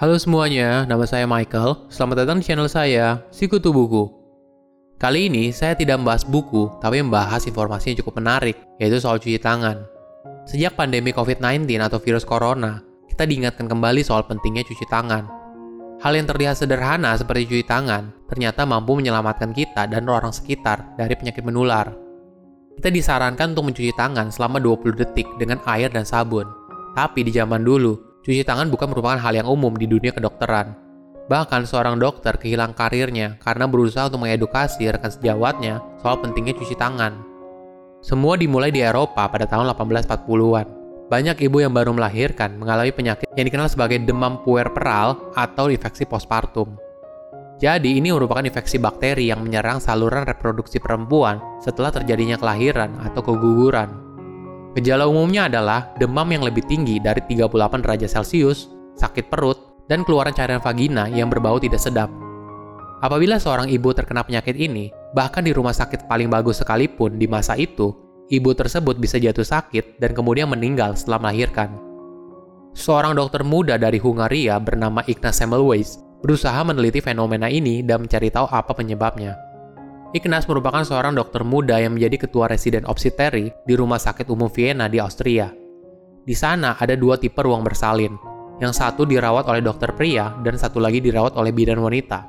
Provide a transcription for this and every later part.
Halo semuanya, nama saya Michael. Selamat datang di channel saya, Sikutu Buku. Kali ini saya tidak membahas buku, tapi membahas informasi yang cukup menarik, yaitu soal cuci tangan. Sejak pandemi COVID-19 atau virus corona, kita diingatkan kembali soal pentingnya cuci tangan. Hal yang terlihat sederhana seperti cuci tangan, ternyata mampu menyelamatkan kita dan orang sekitar dari penyakit menular. Kita disarankan untuk mencuci tangan selama 20 detik dengan air dan sabun. Tapi di zaman dulu, cuci tangan bukan merupakan hal yang umum di dunia kedokteran. Bahkan seorang dokter kehilangan karirnya karena berusaha untuk mengedukasi rekan sejawatnya soal pentingnya cuci tangan. Semua dimulai di Eropa pada tahun 1840-an. Banyak ibu yang baru melahirkan mengalami penyakit yang dikenal sebagai demam puerperal atau infeksi postpartum. Jadi ini merupakan infeksi bakteri yang menyerang saluran reproduksi perempuan setelah terjadinya kelahiran atau keguguran. Gejala umumnya adalah demam yang lebih tinggi dari 38 derajat Celcius, sakit perut, dan keluaran cairan vagina yang berbau tidak sedap. Apabila seorang ibu terkena penyakit ini, bahkan di rumah sakit paling bagus sekalipun di masa itu, ibu tersebut bisa jatuh sakit dan kemudian meninggal setelah melahirkan. Seorang dokter muda dari Hungaria bernama Ignaz Semmelweis berusaha meneliti fenomena ini dan mencari tahu apa penyebabnya. Ignaz merupakan seorang dokter muda yang menjadi ketua residen obstetri di Rumah Sakit Umum Vienna di Austria. Di sana ada dua tipe ruang bersalin, yang satu dirawat oleh dokter pria dan satu lagi dirawat oleh bidan wanita.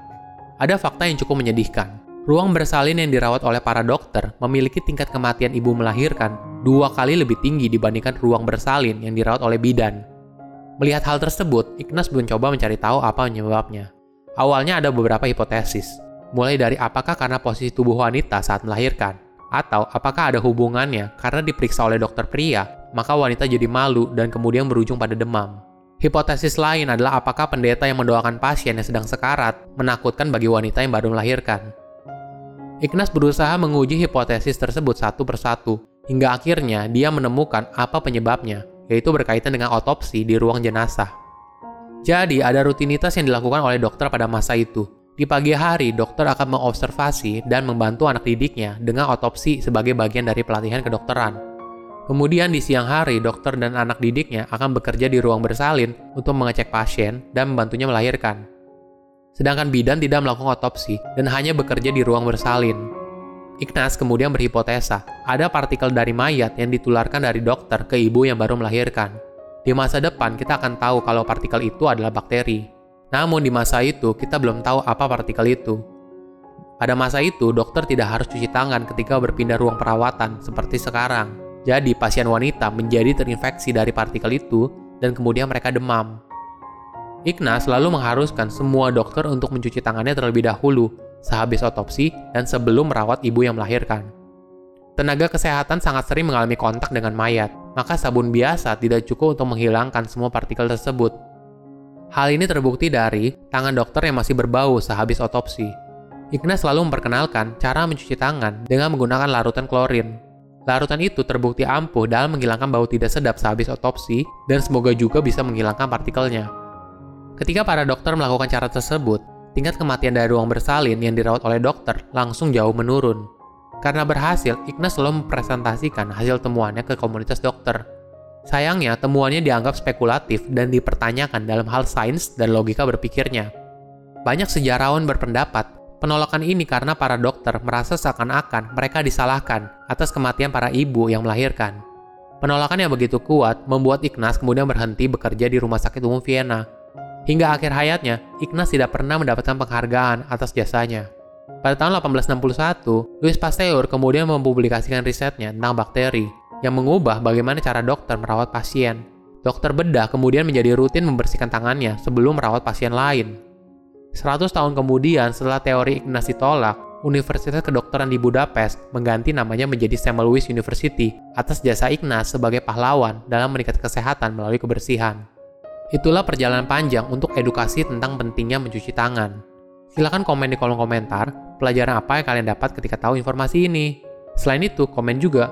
Ada fakta yang cukup menyedihkan. Ruang bersalin yang dirawat oleh para dokter memiliki tingkat kematian ibu melahirkan dua kali lebih tinggi dibandingkan ruang bersalin yang dirawat oleh bidan. Melihat hal tersebut, Ignaz mencoba mencari tahu apa penyebabnya. Awalnya ada beberapa hipotesis, mulai dari apakah karena posisi tubuh wanita saat melahirkan, atau apakah ada hubungannya karena diperiksa oleh dokter pria, maka wanita jadi malu dan kemudian berujung pada demam. Hipotesis lain adalah apakah pendeta yang mendoakan pasien yang sedang sekarat menakutkan bagi wanita yang baru melahirkan. Ignaz berusaha menguji hipotesis tersebut satu persatu, hingga akhirnya dia menemukan apa penyebabnya, yaitu berkaitan dengan otopsi di ruang jenazah. Jadi, ada rutinitas yang dilakukan oleh dokter pada masa itu. Di pagi hari, dokter akan mengobservasi dan membantu anak didiknya dengan otopsi sebagai bagian dari pelatihan kedokteran. Kemudian di siang hari, dokter dan anak didiknya akan bekerja di ruang bersalin untuk mengecek pasien dan membantunya melahirkan. Sedangkan bidan tidak melakukan otopsi dan hanya bekerja di ruang bersalin. Ignaz kemudian berhipotesa, ada partikel dari mayat yang ditularkan dari dokter ke ibu yang baru melahirkan. Di masa depan, kita akan tahu kalau partikel itu adalah bakteri. Namun di masa itu, kita belum tahu apa partikel itu. Pada masa itu, dokter tidak harus cuci tangan ketika berpindah ruang perawatan seperti sekarang. Jadi, pasien wanita menjadi terinfeksi dari partikel itu dan kemudian mereka demam. Ignaz selalu mengharuskan semua dokter untuk mencuci tangannya terlebih dahulu sehabis otopsi, dan sebelum merawat ibu yang melahirkan. Tenaga kesehatan sangat sering mengalami kontak dengan mayat, maka sabun biasa tidak cukup untuk menghilangkan semua partikel tersebut. Hal ini terbukti dari tangan dokter yang masih berbau sehabis otopsi. Ignaz selalu memperkenalkan cara mencuci tangan dengan menggunakan larutan klorin. Larutan itu terbukti ampuh dalam menghilangkan bau tidak sedap sehabis otopsi dan semoga juga bisa menghilangkan partikelnya. Ketika para dokter melakukan cara tersebut, tingkat kematian dari ruang bersalin yang dirawat oleh dokter langsung jauh menurun. Karena berhasil, Ignaz selalu mempresentasikan hasil temuannya ke komunitas dokter. Sayangnya, temuannya dianggap spekulatif dan dipertanyakan dalam hal sains dan logika berpikirnya. Banyak sejarawan berpendapat, penolakan ini karena para dokter merasa seakan-akan mereka disalahkan atas kematian para ibu yang melahirkan. Penolakan yang begitu kuat membuat Ignaz kemudian berhenti bekerja di Rumah Sakit Umum Vienna Hingga akhir hayatnya, Ignaz tidak pernah mendapatkan penghargaan atas jasanya. Pada tahun 1861, Louis Pasteur kemudian mempublikasikan risetnya tentang bakteri yang mengubah bagaimana cara dokter merawat pasien. Dokter bedah kemudian menjadi rutin membersihkan tangannya sebelum merawat pasien lain. 100 tahun kemudian setelah teori Ignaz ditolak, Universitas Kedokteran di Budapest mengganti namanya menjadi Semmelweis University atas jasa Ignaz sebagai pahlawan dalam meningkatkan kesehatan melalui kebersihan. Itulah perjalanan panjang untuk edukasi tentang pentingnya mencuci tangan. Silahkan komen di kolom komentar pelajaran apa yang kalian dapat ketika tahu informasi ini. Selain itu, komen juga